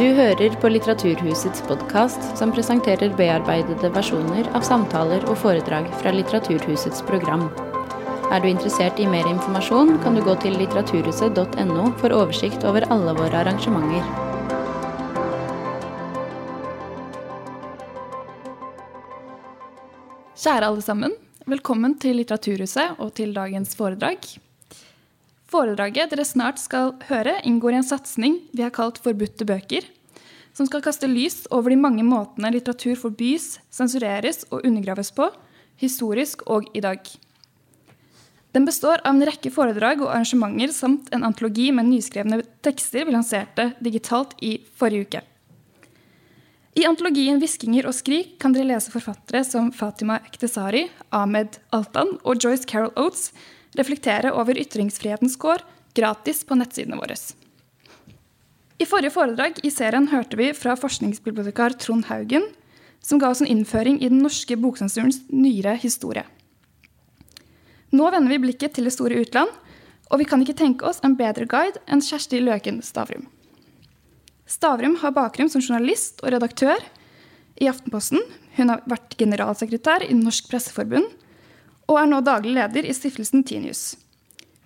Du hører på Litteraturhusets podkast, som presenterer bearbeidede versjoner av samtaler og foredrag fra Litteraturhusets program. Er du interessert i mer informasjon, kan du gå til litteraturhuset.no for oversikt over alle våre arrangementer. Kjære alle sammen. Velkommen til Litteraturhuset og til dagens foredrag. Foredraget dere snart skal høre, inngår i en satsing vi har kalt Forbudte bøker, som skal kaste lys over de mange måtene litteratur forbys, sensureres og undergraves på, historisk og i dag. Den består av en rekke foredrag og arrangementer samt en antologi med nyskrevne tekster vi lanserte digitalt i forrige uke. I antologien 'Hviskinger og skrik' kan dere lese forfattere som Fatima Ektesari, Ahmed Altan og Joyce Carol Oates reflektere over ytringsfrihetens kår gratis på nettsidene våre. I forrige foredrag i serien hørte vi fra forskningsbibliotekar Trond Haugen, som ga oss en innføring i den norske boksensurens nyere historie. Nå vender vi blikket til det store utland, og vi kan ikke tenke oss en bedre guide enn Kjersti Løken Stavrum. Stavrum har bakgrunn som journalist og redaktør i Aftenposten. Hun har vært generalsekretær i Norsk Presseforbund og er nå daglig leder i stiftelsen Tinius.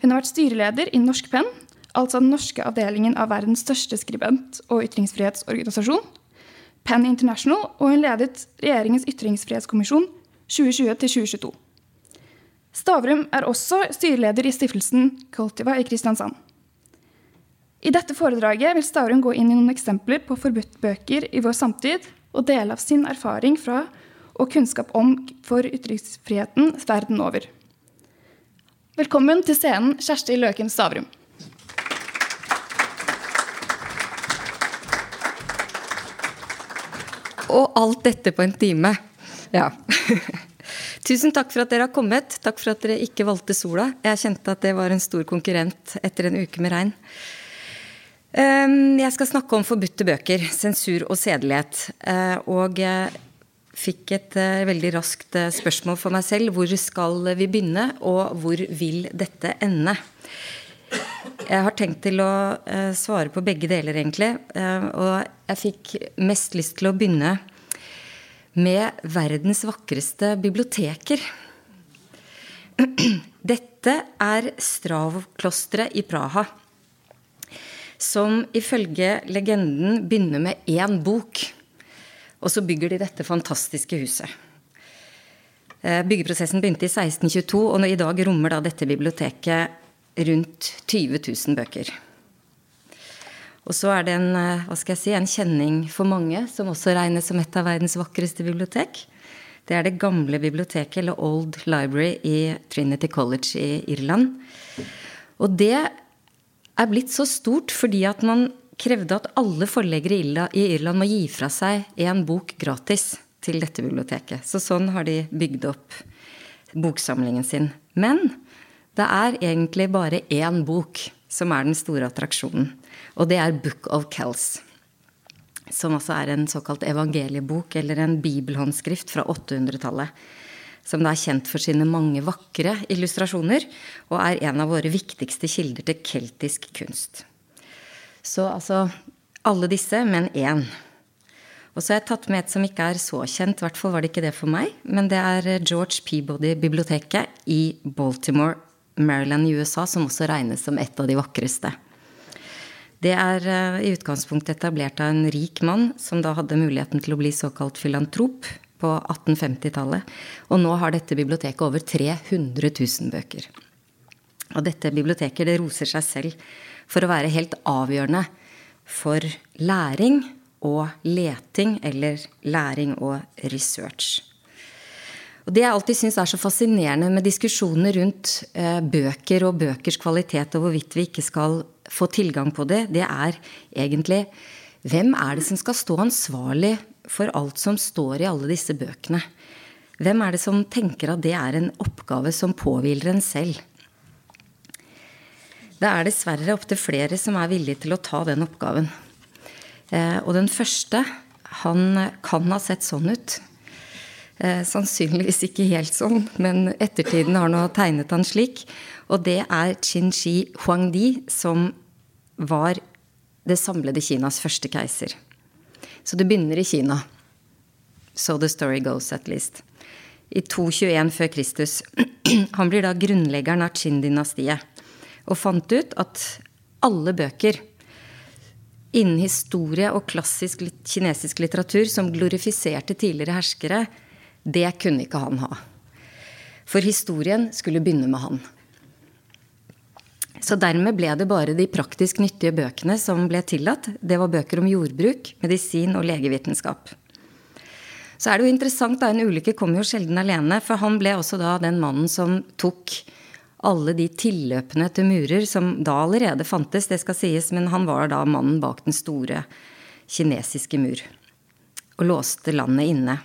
Hun har vært styreleder i Norsk Penn, altså den norske avdelingen av verdens største skribent- og ytringsfrihetsorganisasjon, Penn International, og hun ledet regjeringens ytringsfrihetskommisjon 2020-2022. Stavrum er også styreleder i stiftelsen Cultiva i Kristiansand. I dette foredraget vil Stavrum gå inn i noen eksempler på forbudt bøker i vår samtid og dele av sin erfaring fra og kunnskap om for ytringsfriheten verden over. Velkommen til scenen, Kjersti Løken Stavrum. Og alt dette på en time. Ja. Tusen takk for at dere har kommet. Takk for at dere ikke valgte sola. Jeg kjente at det var en stor konkurrent etter en uke med regn. Ehm, jeg skal snakke om forbudte bøker, sensur og sedelighet. Eh, og jeg fikk et eh, veldig raskt eh, spørsmål for meg selv. Hvor skal vi begynne, og hvor vil dette ende? Jeg har tenkt til å svare på begge deler, egentlig. Og jeg fikk mest lyst til å begynne med verdens vakreste biblioteker. Dette er Strav-klosteret i Praha. Som ifølge legenden begynner med én bok. Og så bygger de dette fantastiske huset. Eh, byggeprosessen begynte i 1622, og i dag rommer da dette biblioteket rundt 20 000 bøker. Og så er det en, eh, hva skal jeg si, en kjenning for mange, som også regnes som et av verdens vakreste bibliotek. Det er det gamle biblioteket, eller Old Library, i Trinity College i Irland. Og det er blitt så stort fordi at man krevde at alle forleggere i Irland må gi fra seg én bok gratis til dette biblioteket. Så sånn har de bygd opp boksamlingen sin. Men det er egentlig bare én bok som er den store attraksjonen. Og det er Book of Kells. Som altså er en såkalt evangeliebok, eller en bibelhåndskrift fra 800-tallet. Som da er kjent for sine mange vakre illustrasjoner, og er en av våre viktigste kilder til keltisk kunst. Så altså alle disse, men én. Og så har jeg tatt med et som ikke er så kjent, i hvert fall var det ikke det for meg. Men det er George Peabody-biblioteket i Baltimore, Maryland i USA, som også regnes som et av de vakreste. Det er uh, i utgangspunktet etablert av en rik mann som da hadde muligheten til å bli såkalt filantrop på 1850-tallet. Og nå har dette biblioteket over 300 000 bøker. Og dette biblioteket det roser seg selv for å være helt avgjørende for læring og leting, eller læring og research. Og Det jeg alltid syns er så fascinerende med diskusjoner rundt eh, bøker og bøkers kvalitet, og hvorvidt vi ikke skal få tilgang på det, det er egentlig hvem er det som skal stå ansvarlig for alt som står i alle disse bøkene? Hvem er det som tenker at det er en oppgave som påhviler en selv? Det er dessverre opptil flere som er villige til å ta den oppgaven. Eh, og den første, han kan ha sett sånn ut. Eh, sannsynligvis ikke helt sånn, men ettertiden har nå tegnet han slik. Og det er Qin Shi Huangdi, som var det samlede Kinas første keiser. Så det begynner i Kina. So the story goes, at least. I 221 før Kristus. Han blir da grunnleggeren av Qin-dynastiet. Og fant ut at alle bøker innen historie og klassisk kinesisk litteratur som glorifiserte tidligere herskere, det kunne ikke han ha. For historien skulle begynne med han. Så dermed ble det bare de praktisk nyttige bøkene som ble tillatt. Det var bøker om jordbruk, medisin og legevitenskap. Så er det jo interessant, da, En ulykke kommer jo sjelden alene. For han ble også da den mannen som tok alle de tilløpene til murer som da allerede fantes, det skal sies, men han var da mannen bak den store kinesiske mur. Og låste landet inne.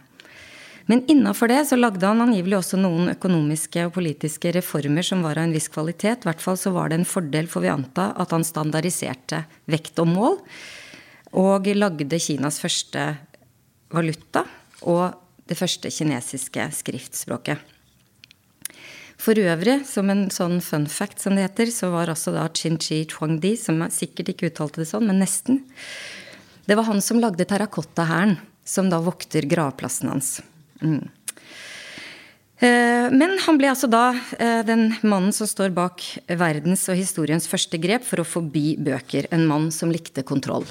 Men innafor det så lagde han angivelig også noen økonomiske og politiske reformer som var av en viss kvalitet. I hvert fall så var det en fordel, får vi anta, at han standardiserte vekt og mål. Og lagde Kinas første valuta og det første kinesiske skriftspråket. For øvrig, som en sånn fun fact som det heter, så var altså da Chin-Chi Chuangdi, som sikkert ikke uttalte det sånn, men nesten Det var han som lagde terrakottahæren, som da vokter gravplassen hans. Mm. Eh, men han ble altså da eh, den mannen som står bak verdens og historiens første grep for å forby bøker. En mann som likte kontroll.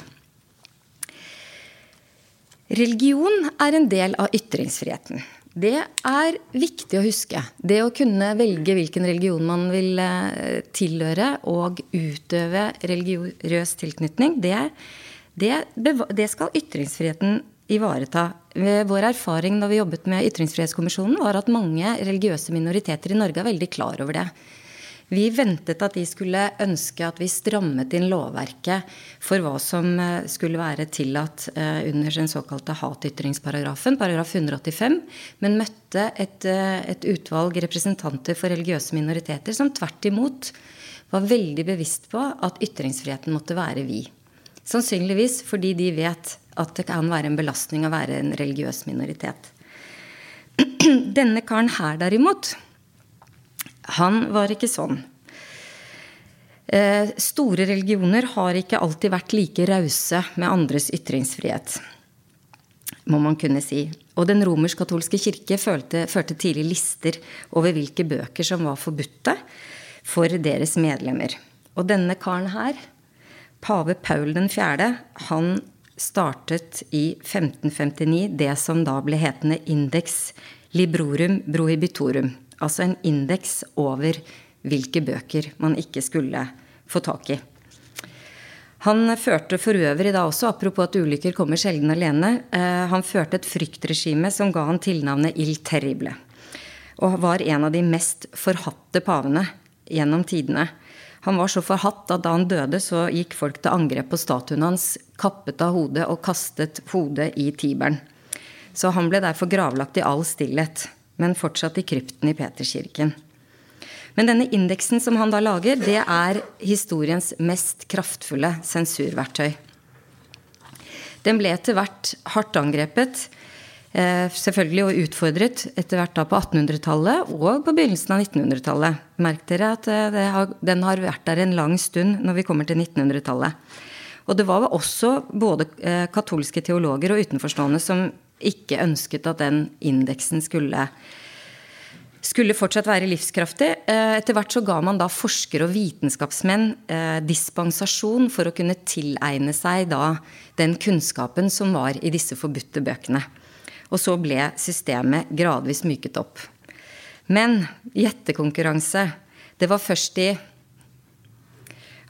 Religion er en del av ytringsfriheten. Det er viktig å huske. Det å kunne velge hvilken religion man vil eh, tilhøre, og utøve religiøs tilknytning, det, det, det skal ytringsfriheten ivareta. Vår erfaring da vi jobbet med Ytringsfrihetskommisjonen, var at mange religiøse minoriteter i Norge er veldig klar over det. Vi ventet at de skulle ønske at vi strammet inn lovverket for hva som eh, skulle være tillatt eh, under den såkalte hatytringsparagrafen, paragraf 185, men møtte et, eh, et utvalg representanter for religiøse minoriteter som tvert imot var veldig bevisst på at ytringsfriheten måtte være vi. Sannsynligvis fordi de vet at det kan være en belastning å være en religiøs minoritet. Denne karen her, derimot, han var ikke sånn. Eh, store religioner har ikke alltid vært like rause med andres ytringsfrihet, må man kunne si. Og den romersk-katolske kirke følte, førte tidlig lister over hvilke bøker som var forbudte for deres medlemmer. Og denne karen her, pave Paul 4., han startet i 1559 det som da ble hetende Index Librorum Prohibitorum. Altså en indeks over hvilke bøker man ikke skulle få tak i. Han førte for øvrig da også, apropos at ulykker kommer sjelden alene, eh, han førte et fryktregime som ga han tilnavnet Il Terrible. Og var en av de mest forhatte pavene gjennom tidene. Han var så forhatt at da han døde, så gikk folk til angrep på statuen hans, kappet av hodet og kastet hodet i Tiberen. Så han ble derfor gravlagt i all stillhet, men fortsatt i krypten i Peterskirken. Men denne indeksen som han da lager, det er historiens mest kraftfulle sensurverktøy. Den ble etter hvert hardt angrepet Eh, selvfølgelig og utfordret etter hvert da på 1800-tallet og på begynnelsen av 1900-tallet. Merk dere at eh, har, den har vært der en lang stund når vi kommer til 1900-tallet. Og det var også både eh, katolske teologer og utenforstående som ikke ønsket at den indeksen skulle, skulle fortsatt være livskraftig. Etter hvert så ga man da forskere og vitenskapsmenn dispensasjon for å kunne tilegne seg da den kunnskapen som var i disse forbudte bøkene. Og så ble systemet gradvis myket opp. Men gjettekonkurranse Det var først i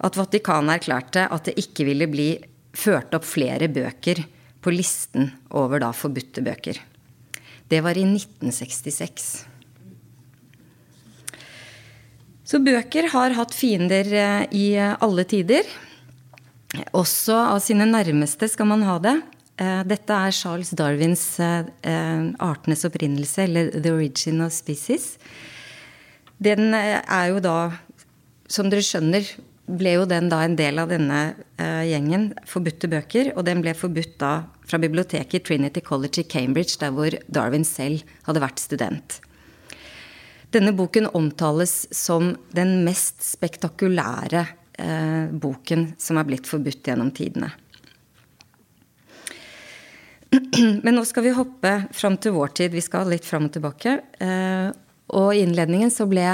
at Vatikanet erklærte at det ikke ville bli ført opp flere bøker på listen over da forbudte bøker. Det var i 1966. Så bøker har hatt fiender eh, i alle tider. Også av sine nærmeste skal man ha det. Eh, dette er Charles Darwins eh, eh, 'Artenes opprinnelse', eller 'The Origin of Species'. Den er jo da, som dere skjønner, ble jo den da en del av denne gjengen forbudte bøker. Og den ble forbudt da fra biblioteket Trinity College i Cambridge, der hvor Darwin selv hadde vært student. Denne boken omtales som den mest spektakulære boken som er blitt forbudt gjennom tidene. Men nå skal vi hoppe fram til vår tid. Vi skal litt fram og tilbake. Uh, og i innledningen så ble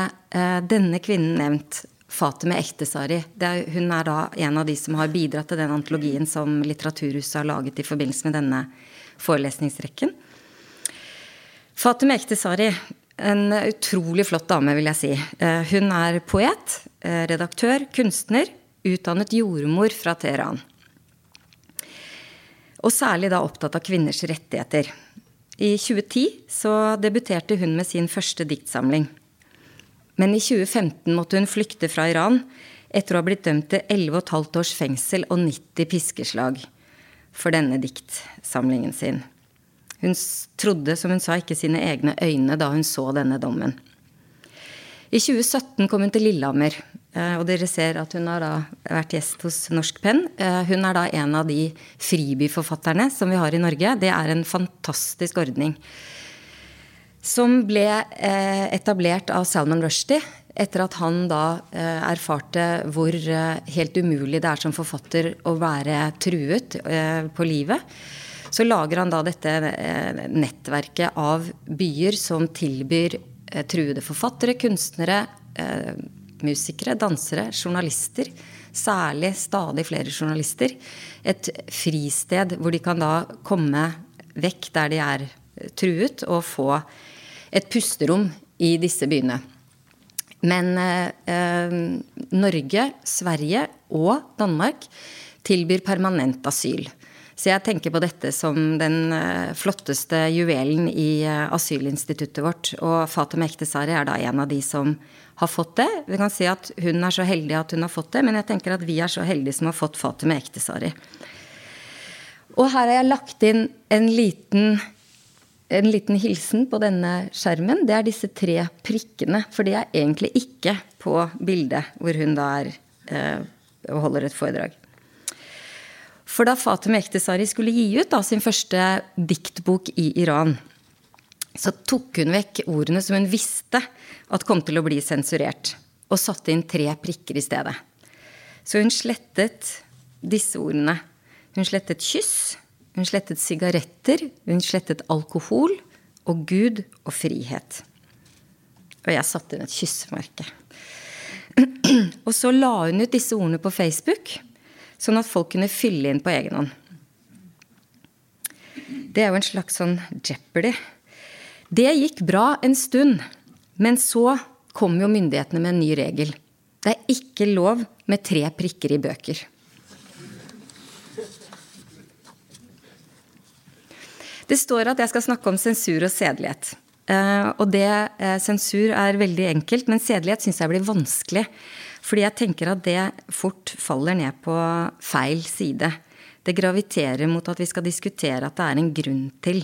denne kvinnen nevnt. Fatime Ektesari. Er, hun er da en av de som har bidratt til den antologien som Litteraturhuset har laget i forbindelse med denne forelesningsrekken. Fatime Ektesari, en utrolig flott dame, vil jeg si. Eh, hun er poet, redaktør, kunstner, utdannet jordmor fra Teheran. Og særlig da opptatt av kvinners rettigheter. I 2010 så debuterte hun med sin første diktsamling. Men i 2015 måtte hun flykte fra Iran etter å ha blitt dømt til 11,5 års fengsel og 90 piskeslag for denne diktsamlingen sin. Hun trodde, som hun sa, ikke sine egne øyne da hun så denne dommen. I 2017 kom hun til Lillehammer Eh, og dere ser at hun har da vært gjest hos Norsk Penn. Eh, hun er da en av de fribyforfatterne som vi har i Norge. Det er en fantastisk ordning. Som ble eh, etablert av Salman Rushdie etter at han da erfarte hvor helt umulig det er som forfatter å være truet på livet. Så lager han da dette nettverket av byer som tilbyr truede forfattere, kunstnere, musikere, dansere, journalister, særlig stadig flere journalister, et fristed hvor de kan da komme vekk der de er truet, og få et pusterom i disse byene. Men eh, Norge, Sverige og Danmark tilbyr permanent asyl. Så jeg tenker på dette som den eh, flotteste juvelen i eh, asylinstituttet vårt. Og Fatem Ektesari er da en av de som har fått det. Vi kan si at hun er så heldig at hun har fått det, men jeg tenker at vi er så heldige som har fått Fatem Ektesari. Og her har jeg lagt inn en liten, en liten hilsen på denne skjermen. Det er disse tre prikkene, for det er egentlig ikke på bildet hvor hun da er eh, og holder et foredrag. For da Fatem Ektesari skulle gi ut da, sin første diktbok i Iran, så tok hun vekk ordene som hun visste at kom til å bli sensurert, og satte inn tre prikker i stedet. Så hun slettet disse ordene. Hun slettet kyss, hun slettet sigaretter, hun slettet alkohol og Gud og frihet. Og jeg satte inn et kyssemerke. Og så la hun ut disse ordene på Facebook, sånn at folk kunne fylle inn på egen hånd. Det er jo en slags sånn jeopardy. Det gikk bra en stund. Men så kom jo myndighetene med en ny regel. Det er ikke lov med tre prikker i bøker. Det står at jeg skal snakke om sensur og sedelighet. Uh, og det, uh, sensur er veldig enkelt, men sedelighet syns jeg blir vanskelig. Fordi jeg tenker at det fort faller ned på feil side. Det graviterer mot at vi skal diskutere at det er en grunn til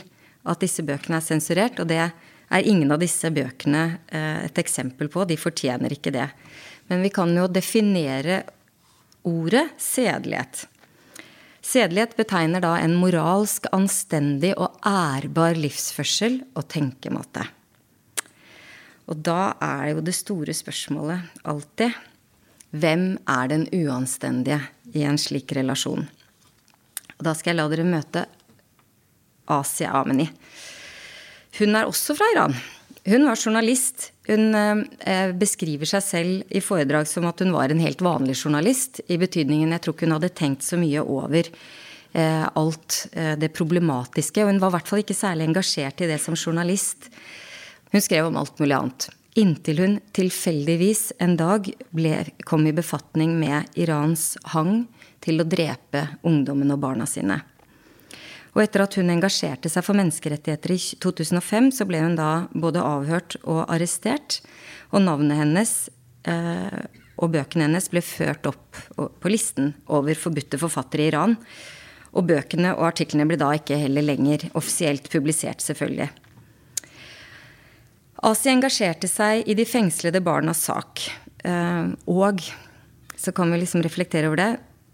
at disse bøkene er sensurert. Og det er ingen av disse bøkene eh, et eksempel på. De fortjener ikke det. Men vi kan jo definere ordet sedelighet. Sedelighet betegner da en moralsk, anstendig og ærbar livsførsel og tenkemåte. Og da er jo det store spørsmålet alltid hvem er den uanstendige i en slik relasjon? Og da skal jeg la dere møte Asia Ameni. Hun er også fra Iran. Hun var journalist. Hun eh, beskriver seg selv i foredrag som at hun var en helt vanlig journalist. I betydningen jeg tror ikke hun hadde tenkt så mye over eh, alt eh, det problematiske. Og hun var i hvert fall ikke særlig engasjert i det som journalist. Hun skrev om alt mulig annet. Inntil hun tilfeldigvis en dag ble, kom i befatning med Irans hang til å drepe ungdommen og barna sine. Og etter at hun engasjerte seg for menneskerettigheter i 2005, så ble hun da både avhørt og arrestert. Og navnet hennes eh, og bøkene hennes ble ført opp på listen over forbudte forfattere i Iran. Og bøkene og artiklene ble da ikke heller lenger offisielt publisert, selvfølgelig. Asi engasjerte seg i de fengslede barnas sak. Eh, og så kan vi liksom reflektere over det.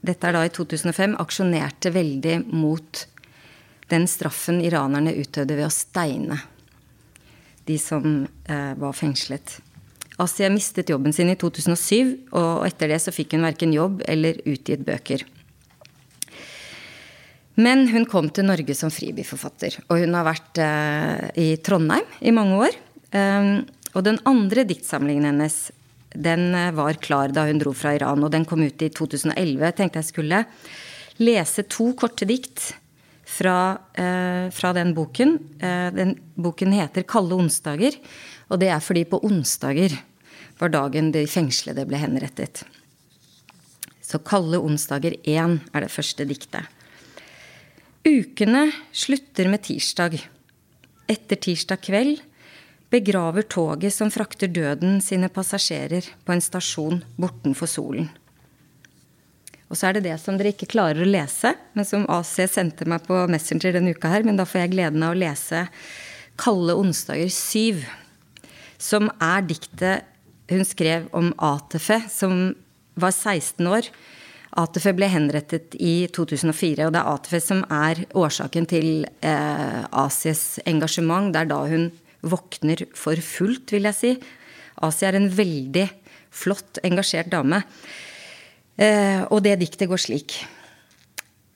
Dette er da i 2005. Aksjonerte veldig mot den straffen iranerne utøvde ved å steine de som eh, var fengslet. Asia mistet jobben sin i 2007, og etter det så fikk hun verken jobb eller utgitt bøker. Men hun kom til Norge som fribyforfatter, og hun har vært eh, i Trondheim i mange år. Eh, og den andre diktsamlingen hennes den eh, var klar da hun dro fra Iran, og den kom ut i 2011. Jeg tenkte jeg skulle lese to korte dikt fra, eh, fra den boken. Eh, den boken heter 'Kalde onsdager', og det er fordi på onsdager var dagen de fengslede ble henrettet. Så 'Kalde onsdager 1' er det første diktet. Ukene slutter med tirsdag. Etter tirsdag kveld begraver toget som frakter døden sine passasjerer på en stasjon bortenfor solen. Og så er det det som dere ikke klarer å lese, men som AC sendte meg på Messenger denne uka her. Men da får jeg gleden av å lese 'Kalde onsdager 7', som er diktet hun skrev om Atefe, som var 16 år Atefe ble henrettet i 2004, og det er Atefe som er årsaken til eh, Asies engasjement. Det er da hun våkner for fullt, vil jeg si. Asia er en veldig flott, engasjert dame. Eh, og det diktet går slik.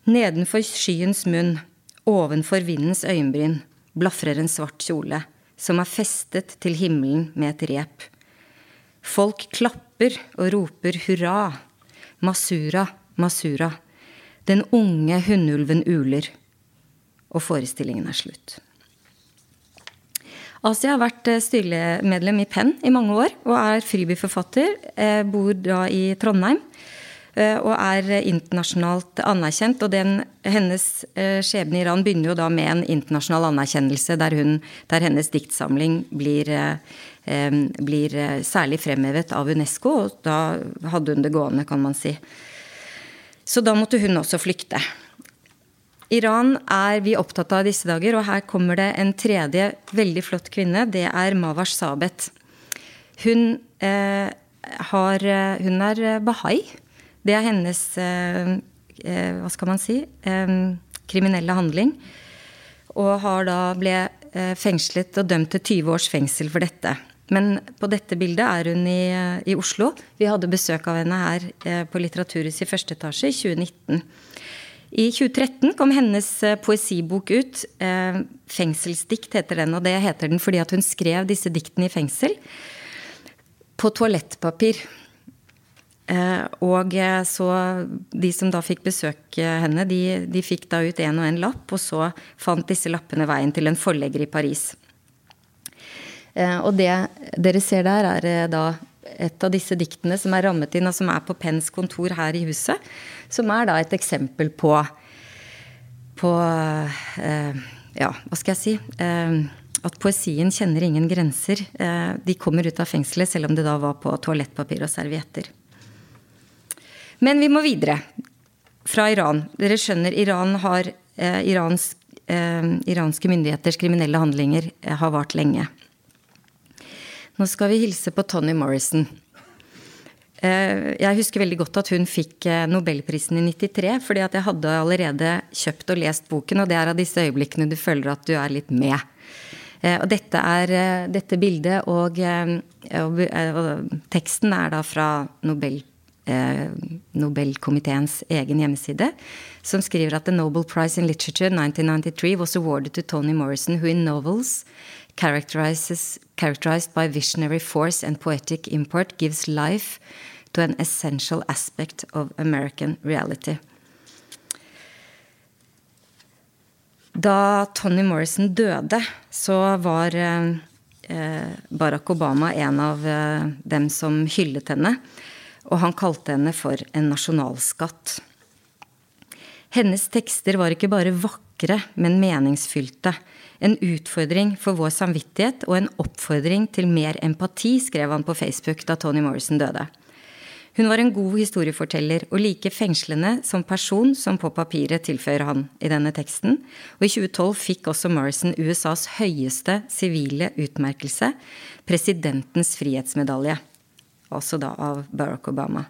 Nedenfor skyens munn, ovenfor vindens øyenbryn, blafrer en svart kjole, som er festet til himmelen med et rep. Folk klapper og roper hurra Masura, Masura. Den unge hunnulven uler. Og forestillingen er slutt. Asia har vært eh, styremedlem i Penn i mange år og er fribyforfatter. Eh, bor da i Trondheim og er internasjonalt anerkjent. Og den, hennes skjebne i Iran begynner jo da med en internasjonal anerkjennelse der, hun, der hennes diktsamling blir blir eh, særlig fremhevet av Unesco, og da hadde hun det gående, kan man si. Så da måtte hun også flykte. Iran er vi opptatt av disse dager, og her kommer det en tredje veldig flott kvinne. Det er Mawash Sabet. Hun, eh, har, eh, hun er eh, bahai. Det er hennes eh, Hva skal man si? Eh, kriminelle handling. Og har da ble fengslet og dømt til 20 års fengsel for dette. Men på dette bildet er hun i, i Oslo. Vi hadde besøk av henne her eh, på Litteraturhuset i første etasje i 2019. I 2013 kom hennes eh, poesibok ut. Eh, 'Fengselsdikt' heter den. Og det heter den fordi hun skrev disse diktene i fengsel. På toalettpapir. Og så de som da fikk besøke henne, de, de fikk da ut en og en lapp, og så fant disse lappene veien til en forlegger i Paris. Eh, og det dere ser der, er eh, da et av disse diktene som er rammet inn, og som er på Penns kontor her i huset. Som er da et eksempel på, på eh, Ja, hva skal jeg si? at poesien kjenner ingen grenser. de kommer ut av fengselet, selv om det da var på toalettpapir og servietter. Men vi må videre. Fra Iran. Dere skjønner, Iran har Irans, iranske myndigheters kriminelle handlinger har vart lenge. Nå skal vi hilse på Tony Morrison. Eh, jeg husker veldig godt at hun fikk eh, Nobelprisen i 93, fordi at jeg hadde allerede kjøpt og lest boken, og det er av disse øyeblikkene du føler at du er litt med. Eh, og dette er dette bildet, og, og, og teksten er da fra Nobel, Nobelkomiteens egen hjemmeside, som skriver at The Nobel Prize in Literature 1993 was awarded to Tony Morrison, who in novels characterized by visionary force and poetic import, gives life to an essential aspect of American reality. Da Tony Morrison døde, så var eh, Barack Obama en av eh, dem som hyllet henne. Og han kalte henne for en nasjonalskatt. Hennes tekster var ikke bare vakre, men meningsfylte. En utfordring for vår samvittighet og en oppfordring til mer empati, skrev han på Facebook da Tony Morrison døde. Hun var en god historieforteller og like fengslende som person som på papiret, tilføyer han i denne teksten. Og i 2012 fikk også Morrison USAs høyeste sivile utmerkelse, presidentens frihetsmedalje. Altså da av Barack Obama.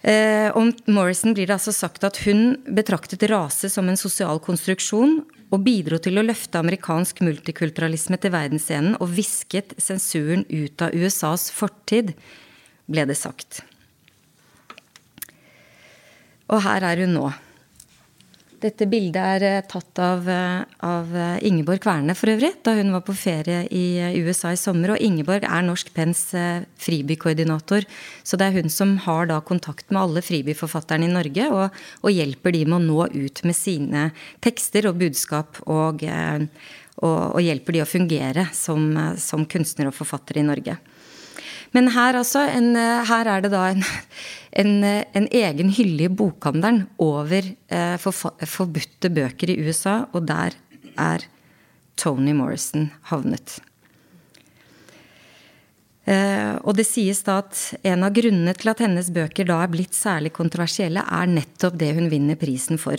Eh, om Morrison blir det altså sagt at hun betraktet rase som en sosial konstruksjon og bidro til å løfte amerikansk multikulturalisme til verdensscenen og visket sensuren ut av USAs fortid, ble det sagt. Og her er hun nå. Dette bildet er eh, tatt av, eh, av, Ingeborg Kverne for øvrig, da hun var på ferie i USA i sommer. Og Ingeborg er Norsk Penns fribykoordinator, så det er hun som har da kontakt med alle fribyforfatterne i Norge, og, og, hjelper de med å nå ut med sine tekster og budskap. Og, og, og hjelper de å fungere som, som kunstnere og forfattere i Norge. Men her, altså, en, her er det da en, en, en egen hylle i bokhandelen over eh, for, forbudte bøker i USA, og der er Toni Morrison havnet. Eh, og det sies da at en av grunnene til at hennes bøker da er blitt særlig kontroversielle, er nettopp det hun vinner prisen for.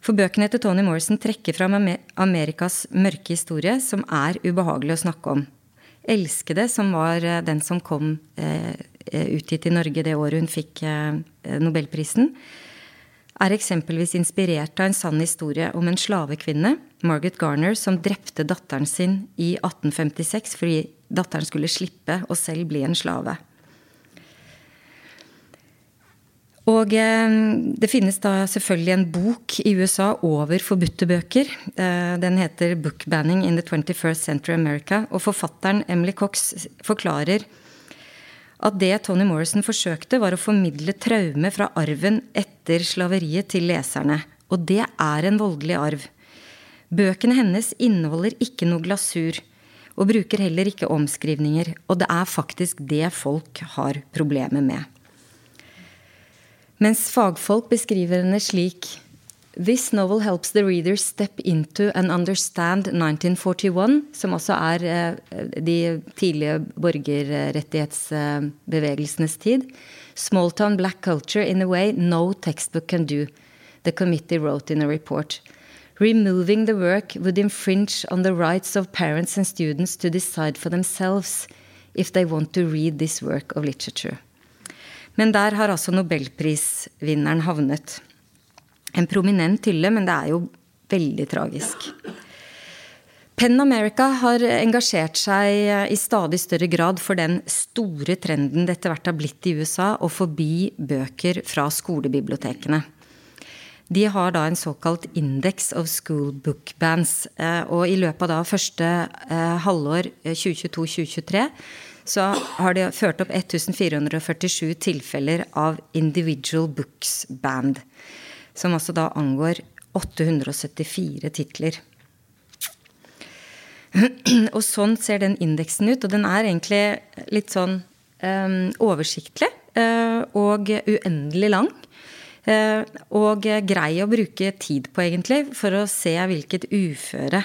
For bøkene til Toni Morrison trekker fram Amerikas mørke historie, som er ubehagelig å snakke om. 'Elskede', som var eh, den som kom eh, eh, utgitt i Norge det året hun fikk nobelprisen, er eksempelvis inspirert av en sann historie om en slavekvinne, Margaret Garner, som drepte datteren sin i 1856 fordi datteren skulle slippe å selv bli en slave. Og eh, det finnes da selvfølgelig en bok i USA over forbudte bøker. Eh, den heter 'Book Banning in the 21st Century America'. Og forfatteren Emily Cox forklarer at det Tony Morrison forsøkte, var å formidle traume fra arven etter slaveriet til leserne. Og det er en voldelig arv. Bøkene hennes inneholder ikke noe glasur. Og bruker heller ikke omskrivninger. Og det er faktisk det folk har problemer med. Mens fagfolk beskriver henne slik This novel helps the reader step into and understand 1941, som også er eh, de tidlige borgerrettighetsbevegelsenes tid. Small-town black culture in a way no textbook can do, the committee wrote in a report. Removing the work would infringe on the rights of parents and students to decide for themselves if they want to read this work of literature. Men der har altså nobelprisvinneren havnet. En prominent hylle, men det er jo veldig tragisk. Penn America har engasjert seg i stadig større grad for den store trenden det etter hvert har blitt i USA å forbi bøker fra skolebibliotekene. De har da en såkalt Index of School Book Bands. Eh, og i løpet av første eh, halvår 2022-2023 eh, så har de ført opp 1447 tilfeller av individual books band. Som altså da angår 874 titler. Og sånn ser den indeksen ut. Og den er egentlig litt sånn um, oversiktlig uh, og uendelig lang. Uh, og grei å bruke tid på, egentlig, for å se hvilket uføre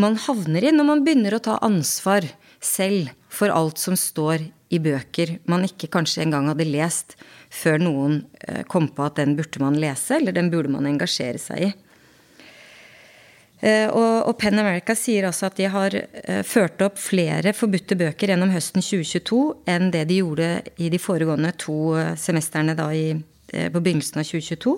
man havner i når man begynner å ta ansvar selv for alt som står i bøker man ikke kanskje engang hadde lest før noen eh, kom på at den burde man lese, eller den burde man engasjere seg i. Eh, og, Pen America sier altså at de har eh, ført opp flere forbudte bøker gjennom høsten 2022 enn det de gjorde i de foregående to semestrene i, på begynnelsen av 2022.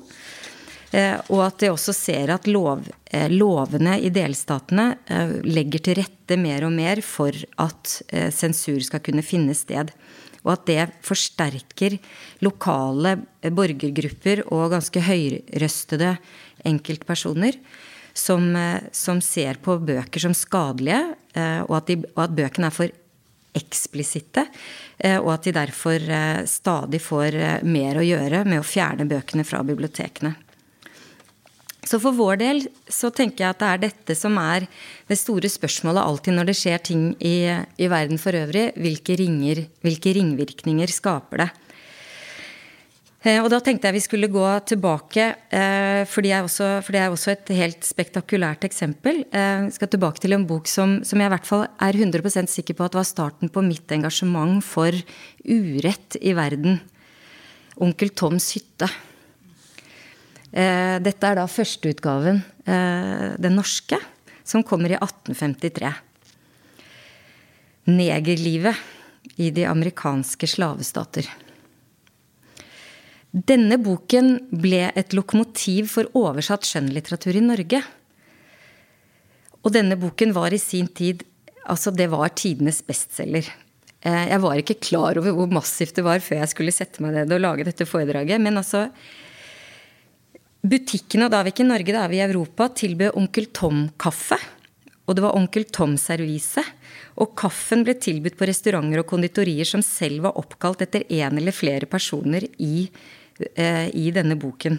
Eh, og at de også ser at lov, eh, lovene i delstatene eh, legger til rette mer og mer for at sensur skal kunne finne sted. Og at det forsterker lokale borgergrupper og ganske høyrøstede enkeltpersoner som, som ser på bøker som skadelige, og at, de, og at bøkene er for eksplisitte. Og at de derfor stadig får mer å gjøre med å fjerne bøkene fra bibliotekene. Så for vår del så tenker jeg at det er dette som er det store spørsmålet alltid når det skjer ting i, i verden for øvrig. Hvilke, ringer, hvilke ringvirkninger skaper det? Eh, og da tenkte jeg vi skulle gå tilbake, eh, for det er også, er også et helt spektakulært eksempel. Eh, jeg skal tilbake til en bok som, som jeg i hvert fall er 100% sikker på at var starten på mitt engasjement for urett i verden. Onkel Toms hytte. Eh, dette er da førsteutgaven, eh, den norske, som kommer i 1853. Negerlivet i de amerikanske slavestater. Denne boken ble et lokomotiv for oversatt skjønnlitteratur i Norge. Og denne boken var i sin tid Altså, det var tidenes bestselger. Eh, jeg var ikke klar over hvor massivt det var før jeg skulle sette meg ned og lage dette foredraget. Men altså, Butikkene, og da er vi ikke i Norge, da er vi i Europa, tilbød Onkel Tom-kaffe. Og det var Onkel Tom-servise. Og kaffen ble tilbudt på restauranter og konditorier som selv var oppkalt etter en eller flere personer i, eh, i denne boken.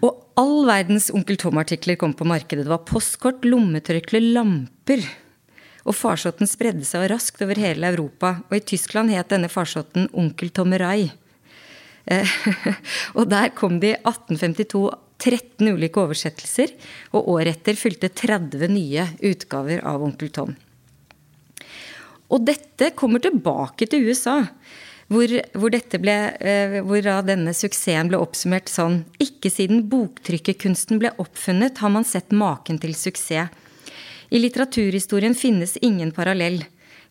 Og all verdens Onkel Tom-artikler kom på markedet. Det var postkort, lommetørklær, lamper. Og farsotten spredde seg raskt over hele Europa. Og i Tyskland het denne farsotten Onkel Tommerai. Eh, og der kom det i 1852 13 ulike oversettelser, og året etter fylte 30 nye utgaver av Onkel Tom. Og dette kommer tilbake til USA. Hvor, hvor, ble, eh, hvor denne suksessen ble oppsummert sånn Ikke siden boktrykkerkunsten ble oppfunnet, har man sett maken til suksess. I litteraturhistorien finnes ingen parallell.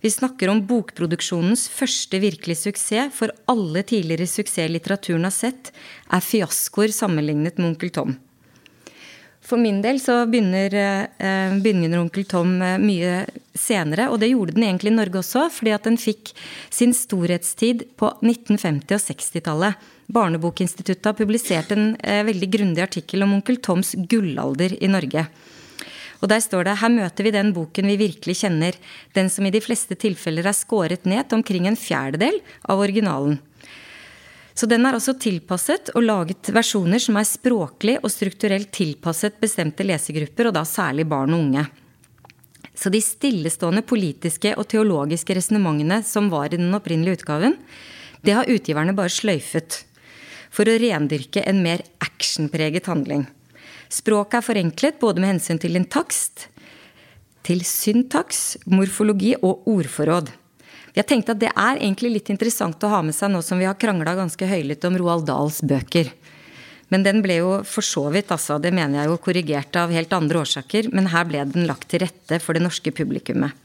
Vi snakker om bokproduksjonens første virkelige suksess, for alle tidligere suksess litteraturen har sett, er fiaskoer sammenlignet med Onkel Tom. For min del så begynner, eh, begynner Onkel Tom eh, mye senere, og det gjorde den egentlig i Norge også, fordi at den fikk sin storhetstid på 1950- og 60-tallet. Barnebokinstituttet har publisert en eh, veldig grundig artikkel om Onkel Toms gullalder i Norge. Og der står det her møter vi den boken vi virkelig kjenner, den som i de fleste tilfeller er skåret ned til omkring en fjerdedel av originalen. Så den er også tilpasset og laget versjoner som er språklig og strukturelt tilpasset bestemte lesegrupper, og da særlig barn og unge. Så de stillestående politiske og teologiske resonnementene som var i den opprinnelige utgaven, det har utgiverne bare sløyfet for å rendyrke en mer actionpreget handling. Språket er forenklet både med hensyn til en takst, til syntaks, morfologi og ordforråd. Jeg tenkte at det er egentlig litt interessant å ha med seg nå som vi har krangla ganske høylytt om Roald Dahls bøker. Men den ble jo for så vidt, altså, det mener jeg jo, korrigert av helt andre årsaker. Men her ble den lagt til rette for det norske publikummet.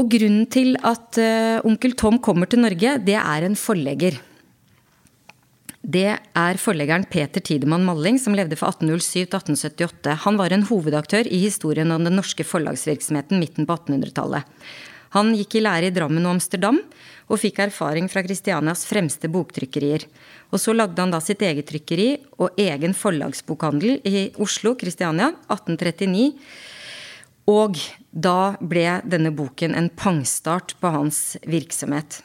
Og grunnen til at uh, onkel Tom kommer til Norge, det er en forlegger det er forleggeren Peter Tidemann Malling, som levde fra 1807 til 1878. Han var en hovedaktør i historien om den norske forlagsvirksomheten midten på 1800-tallet. Han gikk i lære i Drammen og Amsterdam, og fikk erfaring fra Kristianias fremste boktrykkerier. Og så lagde han da sitt eget trykkeri og egen forlagsbokhandel i Oslo, Kristiania, 1839. Og da ble denne boken en pangstart på hans virksomhet.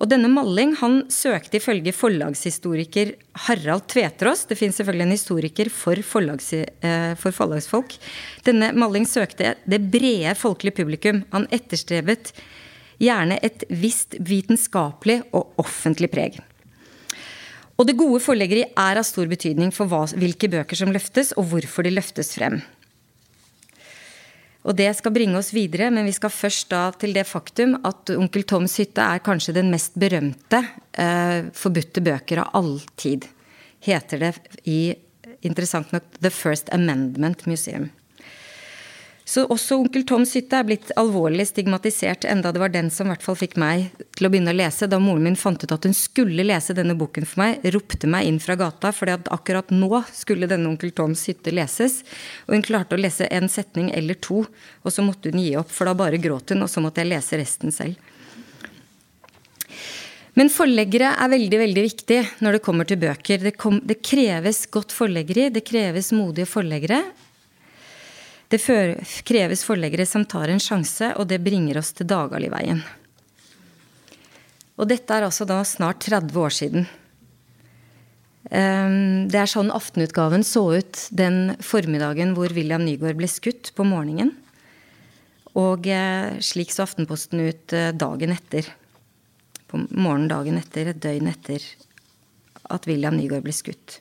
Og denne Malling han søkte ifølge forlagshistoriker Harald Tveterås Det fins selvfølgelig en historiker for, forlags, eh, for, forlagsfolk. Denne Malling søkte det brede folkelige publikum. Han etterstrebet gjerne et visst vitenskapelig og offentlig preg. Og det gode forleggeri er av stor betydning for hva, hvilke bøker som løftes, og hvorfor de løftes frem. Og det skal bringe oss videre, men vi skal først da til det faktum at Onkel Toms hytte er kanskje den mest berømte eh, forbudte bøker av all tid. Heter det i, interessant nok, The First Amendment Museum. Så også Onkel Toms hytte er blitt alvorlig stigmatisert, enda det var den som i hvert fall fikk meg til å begynne å lese. Da moren min fant ut at hun skulle lese denne boken for meg, ropte meg inn fra gata, fordi at akkurat nå skulle denne Onkel Toms hytte leses. Og hun klarte å lese en setning eller to, og så måtte hun gi opp, for da bare gråt hun, og så måtte jeg lese resten selv. Men forleggere er veldig veldig viktig når det kommer til bøker. Det, kom, det kreves godt forleggeri, det kreves modige forleggere. Det kreves forleggere som tar en sjanse, og det bringer oss til Dagaliveien. Og dette er altså da snart 30 år siden. Ehm, det er sånn aftenutgaven så ut den formiddagen hvor William Nygaard ble skutt på morgenen. Og eh, slik så Aftenposten ut eh, dagen etter. På morgenen dagen etter, et døgn etter at William Nygaard ble skutt.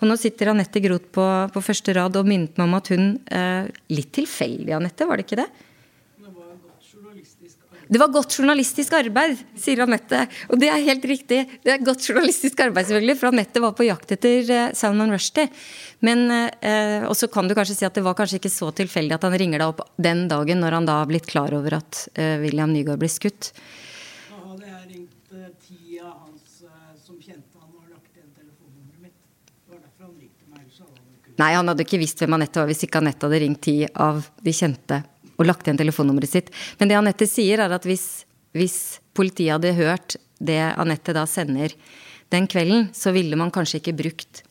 Og nå sitter Anette Groth på, på, første rad og minnet meg om at hun eh, Litt tilfeldig, Anette, var det ikke det? Det var godt journalistisk arbeid, sier Anette. Og det er helt riktig. Det er godt journalistisk arbeid, selvfølgelig, for Anette var på jakt etter uh, Salman Rushdie. Men eh, Og så kan du kanskje si at det var kanskje ikke så tilfeldig at han ringer deg opp den dagen når han da har blitt klar over at eh, William Nygaard blir skutt. Nei, han hadde ikke visst hvem Anette var hvis ikke Anette hadde ringt ti av de kjente og lagt igjen telefonnummeret sitt. Men det Anette sier, er at hvis, hvis politiet hadde hørt det Anette da sender den kvelden, så ville man kanskje ikke brukt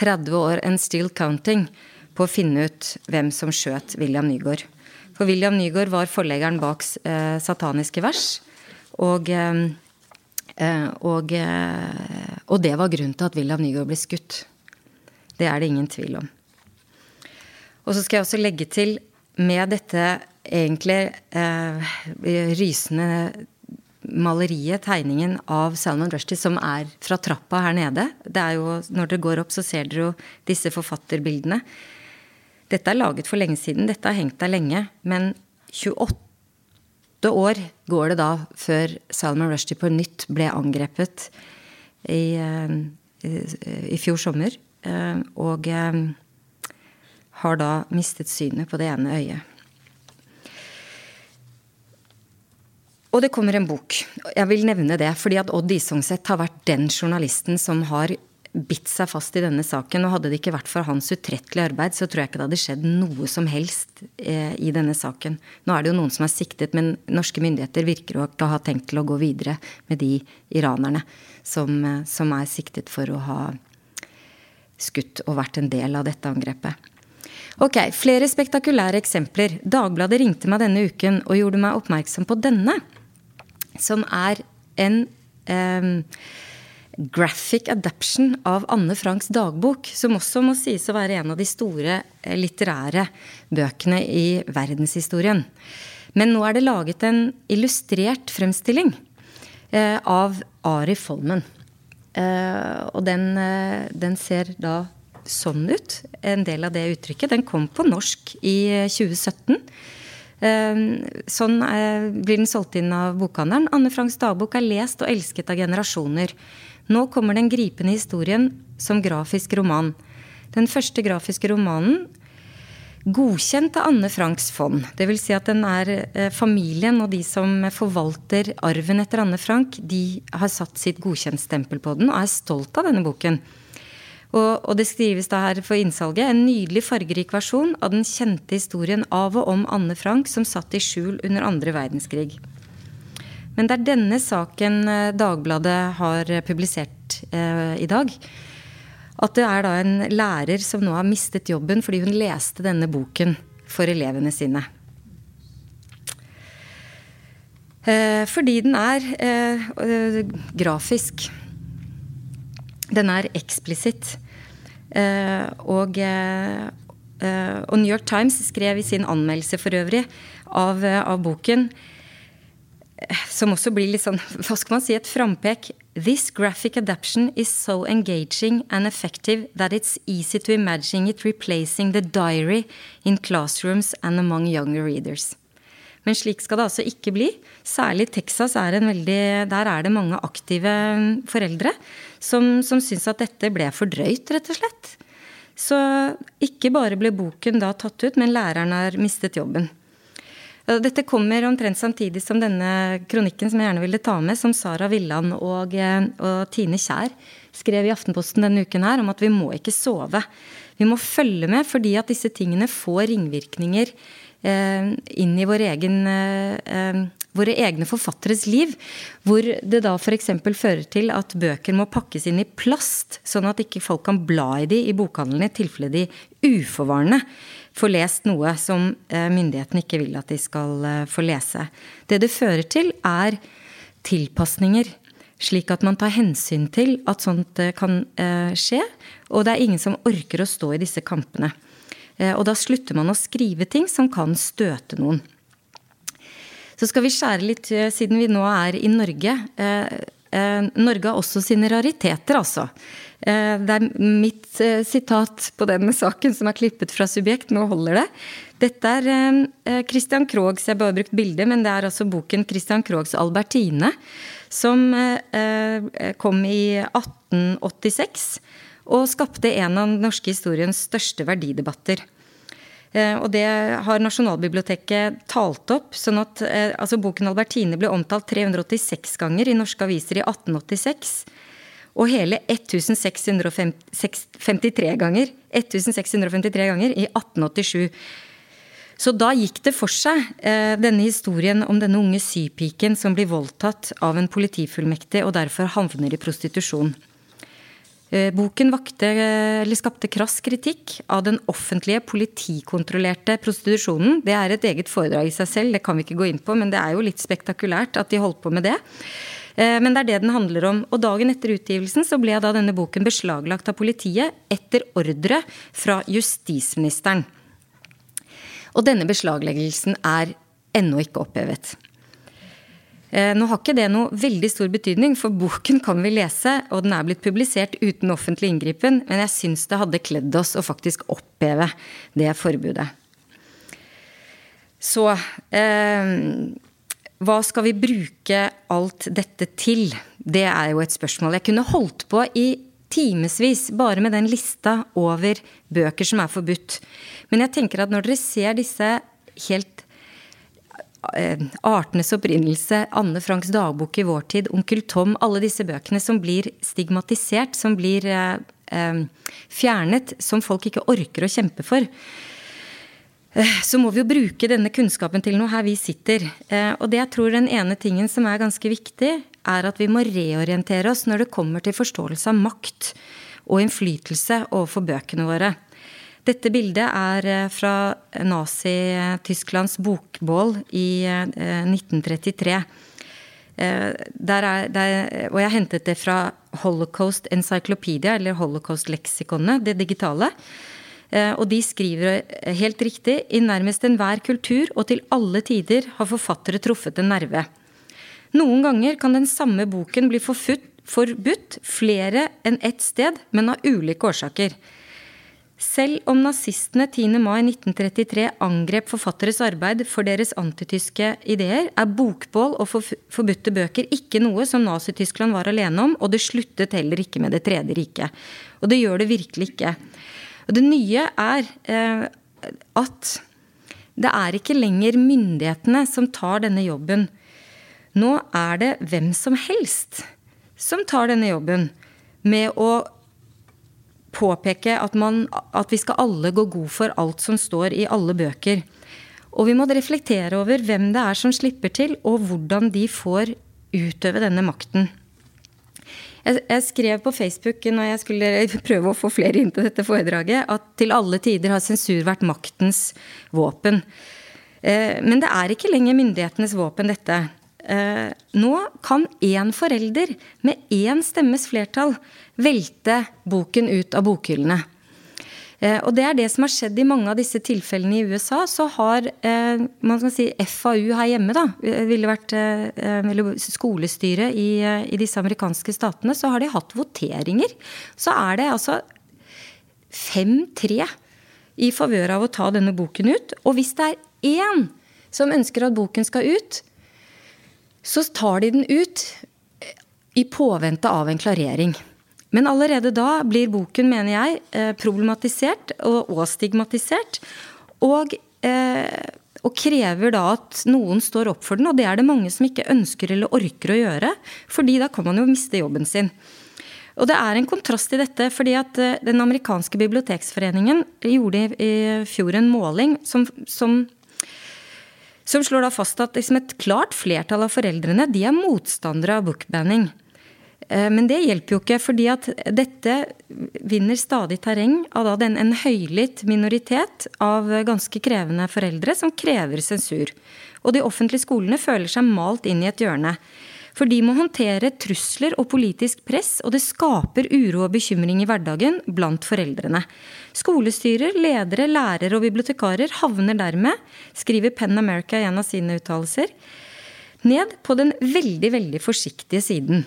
30 år and still counting på å finne ut hvem som skjøt William Nygaard. For William Nygaard var forleggeren bak eh, Sataniske vers. Og, eh, eh og, eh, og, det var grunnen til at William Nygaard ble skutt. Det er det ingen tvil om. Og så skal jeg også legge til med dette egentlig eh, rysende maleriet, tegningen av Salman Rushdie, som er fra trappa her nede. Det er jo, Når dere går opp, så ser dere jo disse forfatterbildene. Dette er laget for lenge siden. Dette har hengt der lenge. Men 28 år går det da før Salman Rushdie på nytt ble angrepet i, eh, i, i fjor sommer. Eh, og eh, har da mistet synet på det ene øyet. Og det kommer en bok. Jeg vil nevne det, fordi at Odd Isongset har vært den journalisten som har bitt seg fast i denne saken. Og hadde det ikke vært for hans utrettelige arbeid, så tror jeg ikke det hadde skjedd noe som helst eh, i denne saken. Nå er det jo noen som er siktet, men norske myndigheter virker å ikke ha tenkt til å gå videre med de iranerne som, som er siktet for å ha skutt og vært en del av dette angrepet. Ok, flere spektakulære eksempler. Dagbladet ringte meg denne uken og gjorde meg oppmerksom på denne som er en um, graphic adaption av Anne Franks dagbok, som også må sies å være en av de store eh, litterære bøkene i verdenshistorien. Men nå er det laget en illustrert fremstilling eh, av Ari Folmen. Eh, og den, eh, den, ser da sånn ut, en del av det uttrykket. Den kom på norsk i 2017. Eh, sånn blir den solgt inn av bokhandelen. Anne Franks dagbok er lest og elsket av generasjoner. Nå kommer den gripende historien som grafisk roman. Den første grafiske romanen godkjent av Anne Franks fond. Dvs. Si at den er eh, familien og de som forvalter arven etter Anne Frank, de har satt sitt godkjentstempel på den og er stolt av denne boken. Og, og, det skrives da her for innsalget en nydelig fargerik versjon av den kjente historien av og om Anne Frank som satt i skjul under andre verdenskrig. Men det er denne saken eh, Dagbladet har publisert eh, i dag. At det er da en lærer som nå har mistet jobben fordi hun leste denne boken for elevene sine. Eh, fordi den er eh, grafisk. Den er eksplisitt. Eh, og, eh, og, New York Times skrev i sin anmeldelse for øvrig av, av boken som også blir litt sånn, hva skal man si, et frampek. This graphic adaption is so engaging and effective that it's easy to imagine it replacing the diary in classrooms and among younger readers. Men slik skal det altså ikke bli. Særlig i Texas er en veldig, der er det mange aktive foreldre som, som syns at dette ble for drøyt, rett og slett. Så ikke bare ble boken da tatt ut, men læreren har mistet jobben. Dette kommer omtrent samtidig som denne kronikken som jeg gjerne ville ta med, som Sara Villand og, og Tine Kjær skrev i Aftenposten denne uken her, om at vi må ikke sove. Vi må følge med fordi at disse tingene får ringvirkninger Eh, inn i vår egen, eh, eh, våre egne forfatteres liv. Hvor det da f.eks. fører til at bøker må pakkes inn i plast, sånn at ikke folk kan bla i de i bokhandlene i tilfelle de uforvarende får lest noe som myndighetene ikke vil at de skal få lese. Det det fører til, er tilpasninger. Slik at man tar hensyn til at sånt kan skje. Og det er ingen som orker å stå i disse kampene. Eh, og da slutter man å skrive ting som kan støte noen. Så skal vi skjære litt, eh, siden vi nå er i Norge. Eh, Norge har også sine rariteter, altså. Det er mitt sitat på denne saken som er klippet fra Subjekt. Nå holder det. Dette er Christian Krogs, jeg har bare brukt bildet, men det er altså boken Christian Krogs 'Albertine', som kom i 1886 og skapte en av den norske historiens største verdidebatter. Eh, og det har Nasjonalbiblioteket talt opp. sånn at eh, altså Boken 'Albertine' ble omtalt 386 ganger i norske aviser i 1886. Og hele 1653 ganger, 1653 ganger i 1887. Så da gikk det for seg, eh, denne historien om denne unge sypiken som blir voldtatt av en politifullmektig og derfor havner i prostitusjon. Eh, boken vakte, eller skapte krass kritikk av den offentlige politikontrollerte prostitusjonen. Det er et eget foredrag i seg selv, det kan vi ikke gå inn på, men det er jo litt spektakulært at de holdt på med det. Eh, men det er det den handler om. Og dagen etter utgivelsen så ble da denne boken beslaglagt av politiet etter ordre fra justisministeren. Og denne beslagleggelsen er ennå ikke opphevet. Eh, nå har ikke det noe veldig stor betydning, for boken kan vi lese, og den er blitt publisert uten offentlig inngripen, men jeg syns det hadde kledd oss å faktisk oppheve det forbudet. Så eh, hva skal vi bruke alt dette til? Det er jo et spørsmål. Jeg kunne holdt på i timevis bare med den lista over bøker som er forbudt. Men jeg tenker at når dere ser disse helt Eh, artenes opprinnelse, Anne Franks dagbok i vår tid, Onkel Tom, alle disse bøkene som blir stigmatisert, som blir eh, eh, fjernet, som folk ikke orker å kjempe for. Eh, så må vi jo bruke denne kunnskapen til noe her vi sitter. Eh, og det jeg tror den ene tingen som er ganske viktig, er at vi må reorientere oss når det kommer til forståelse av makt og innflytelse overfor bøkene våre. Dette bildet er eh, fra Nazi-Tysklands bokbål i 1933. Eh, eh, der er, der, og jeg hentet det fra Holocaust Encyclopedia, eller Holocaust-leksikonet, det digitale. Og de skriver helt riktig i nærmest enhver kultur og til alle tider har forfattere truffet en nerve. Noen ganger kan den samme boken bli forbudt flere enn ett sted, men av ulike årsaker. Selv om nazistene 10. mai 1933 angrep forfatteres arbeid for deres antityske ideer, er bokbål og forbudte bøker ikke noe som Nazi-Tyskland var alene om, og det sluttet heller ikke med Det tredje riket. Og det gjør det virkelig ikke. Og det nye er eh, at det er ikke lenger myndighetene som tar denne jobben. Nå er det hvem som helst som tar denne jobben med å påpeke at, man, at vi skal alle gå god for alt som står i alle bøker. Og vi må reflektere over hvem det er som slipper til, og hvordan de får utøve denne makten. Jeg, jeg skrev på Facebook når jeg skulle prøve å få flere inn til dette foredraget, at til alle tider har sensur vært maktens våpen. Eh, men det er ikke lenger myndighetenes våpen, dette. Eh, nå kan én forelder med én stemmes flertall velte boken ut av bokhyllene. Eh, og det er det som har skjedd i mange av disse tilfellene i USA. Så har eh, man skal si FAU her hjemme, da, ville vært eller skolestyret i, i, disse amerikanske statene, så har de hatt voteringer. Så er det altså 5-3 i favør av å ta denne boken ut. Og hvis det er én som ønsker at boken skal ut, så tar de den ut i påvente av en klarering. Men allerede da blir boken, mener jeg, eh, problematisert og, stigmatisert. Og, eh, og, krever da at noen står opp for den. Og det er det mange som ikke ønsker eller orker å gjøre. fordi da kan man jo miste jobben sin. Og det er en kontrast i dette, fordi at eh, den amerikanske biblioteksforeningen gjorde i fjor en måling som, som som slår fast at liksom et klart flertall av foreldrene de er motstandere av bookbanning. Eh, men det hjelper jo ikke, fordi at dette vinner stadig terreng av den, en høylytt minoritet av ganske krevende foreldre som krever sensur. Og de offentlige skolene føler seg malt inn i et hjørne. For de må håndtere trusler og politisk press, og det skaper uro og bekymring i hverdagen blant foreldrene. Skolestyrer, ledere, lærere og bibliotekarer havner dermed, skriver Penn America i en av sine uttalelser, ned på den veldig, veldig forsiktige siden.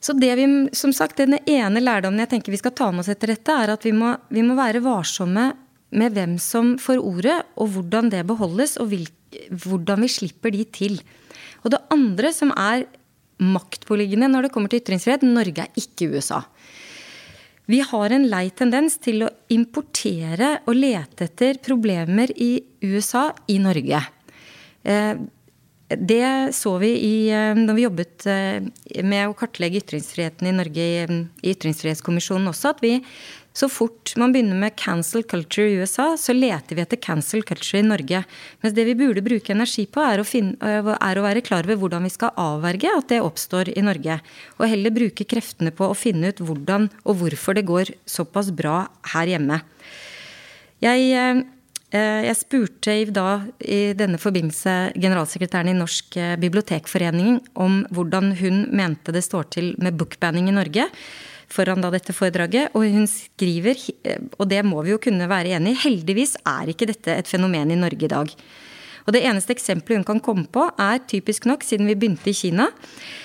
Så det vi, som sagt, Den ene lærdommen jeg tenker vi skal ta med oss etter dette, er at vi må, vi må være varsomme med hvem som får ordet, og hvordan det beholdes, og hvil, hvordan vi slipper de til. Og det andre som er maktpåliggende når det kommer til ytringsfrihet, Norge er ikke USA. Vi har en lei tendens til å importere og lete etter problemer i USA i Norge. Eh, det så vi i, eh, når vi jobbet eh, med å kartlegge ytringsfriheten i Norge i Ytringsfrihetskommisjonen også, at vi Så fort man begynner med cancel culture i USA, så leter vi etter cancel culture i Norge. Mens det vi burde bruke energi på, er å, finne, er å være klar over hvordan vi skal avverge at det oppstår i Norge. Og heller bruke kreftene på å finne ut hvordan og hvorfor det går såpass bra her hjemme. Jeg, eh, jeg spurte da i denne forbindelse generalsekretæren i Norsk eh, bibliotekforening om hvordan hun mente det står til med bookbanning i Norge foran da dette foredraget. Og hun skriver, og det må vi jo kunne være enig i, heldigvis er ikke dette et fenomen i Norge i dag. Og det eneste eksempelet hun kan komme på, er typisk nok, siden vi begynte i Kina,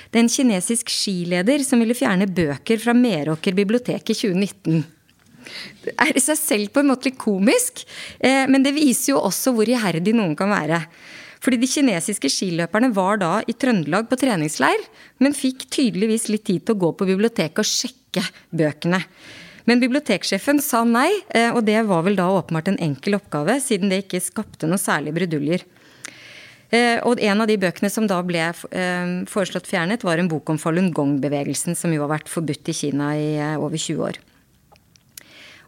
det er en kinesisk skileder som ville fjerne bøker fra Meråker bibliotek i 2019. Er i seg selv på en måte litt komisk, eh, men det viser jo også hvor iherdig noen kan være. Fordi de kinesiske skiløperne var da i Trøndelag på treningsleir, men fikk tydeligvis litt tid til å gå på biblioteket og sjekke bøkene. Men biblioteksjefen sa nei, eh, og det var vel da åpenbart en enkel oppgave, siden det ikke skapte noe særlig bruduljer. Eh, og en av de bøkene som da ble foreslått fjernet, var en bok om Falun Gong-bevegelsen, som jo har vært forbudt i Kina i over 20 år.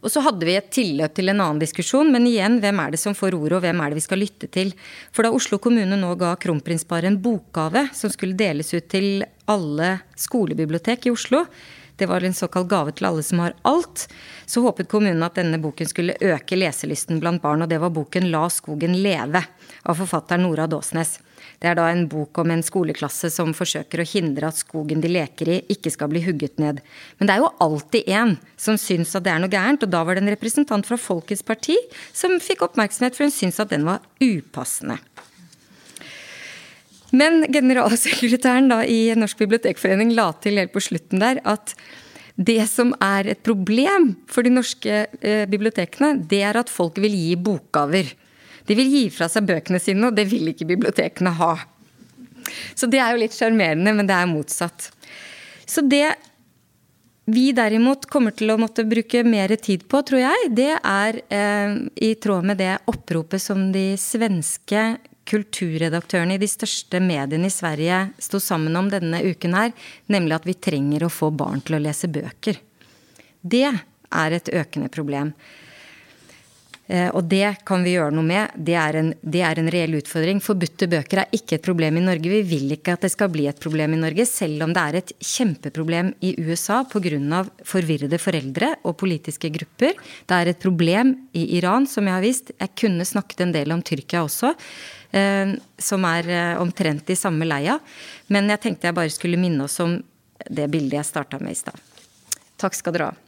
Og så hadde vi et tilløp til en annen diskusjon, men igjen, hvem er det som får ordet, og hvem er det vi skal lytte til? For da Oslo kommune nå ga kronprinsparet en bokgave som skulle deles ut til alle skolebibliotek i Oslo, det var en såkalt gave til alle som har alt, så håpet kommunen at denne boken skulle øke leselysten blant barn, og det var boken La skogen leve av forfatteren Nora Dåsnes. Det er da en bok om en skoleklasse som forsøker å hindre at skogen de leker i, ikke skal bli hugget ned. Men det er jo alltid en som syns at det er noe gærent, og da var det en representant fra Folkets parti som fikk oppmerksomhet, for hun syntes at den var upassende. Men generalsekretæren da i Norsk bibliotekforening la til helt på slutten der at det som er et problem for de norske eh, bibliotekene, det er at folk vil gi bokgaver. De vil gi fra seg bøkene sine, og det vil ikke bibliotekene ha. Så det er jo litt sjarmerende, men det er motsatt. Så det vi derimot kommer til å måtte bruke mer tid på, tror jeg, det er eh, i tråd med det oppropet som de svenske kulturredaktørene i de største mediene i Sverige sto sammen om denne uken her, nemlig at vi trenger å få barn til å lese bøker. Det er et økende problem. Eh, og det kan vi gjøre noe med. Det er, en, det er en reell utfordring. Forbudte bøker er ikke et problem i Norge. Vi vil ikke at det skal bli et problem i Norge, selv om det er et kjempeproblem i USA pga. forvirrede foreldre og politiske grupper. Det er et problem i Iran, som jeg har visst. Jeg kunne snakket en del om Tyrkia også. Eh, som er eh, omtrent i samme leia. Men jeg tenkte jeg bare skulle minne oss om det bildet jeg starta med i stad. Takk skal dere ha.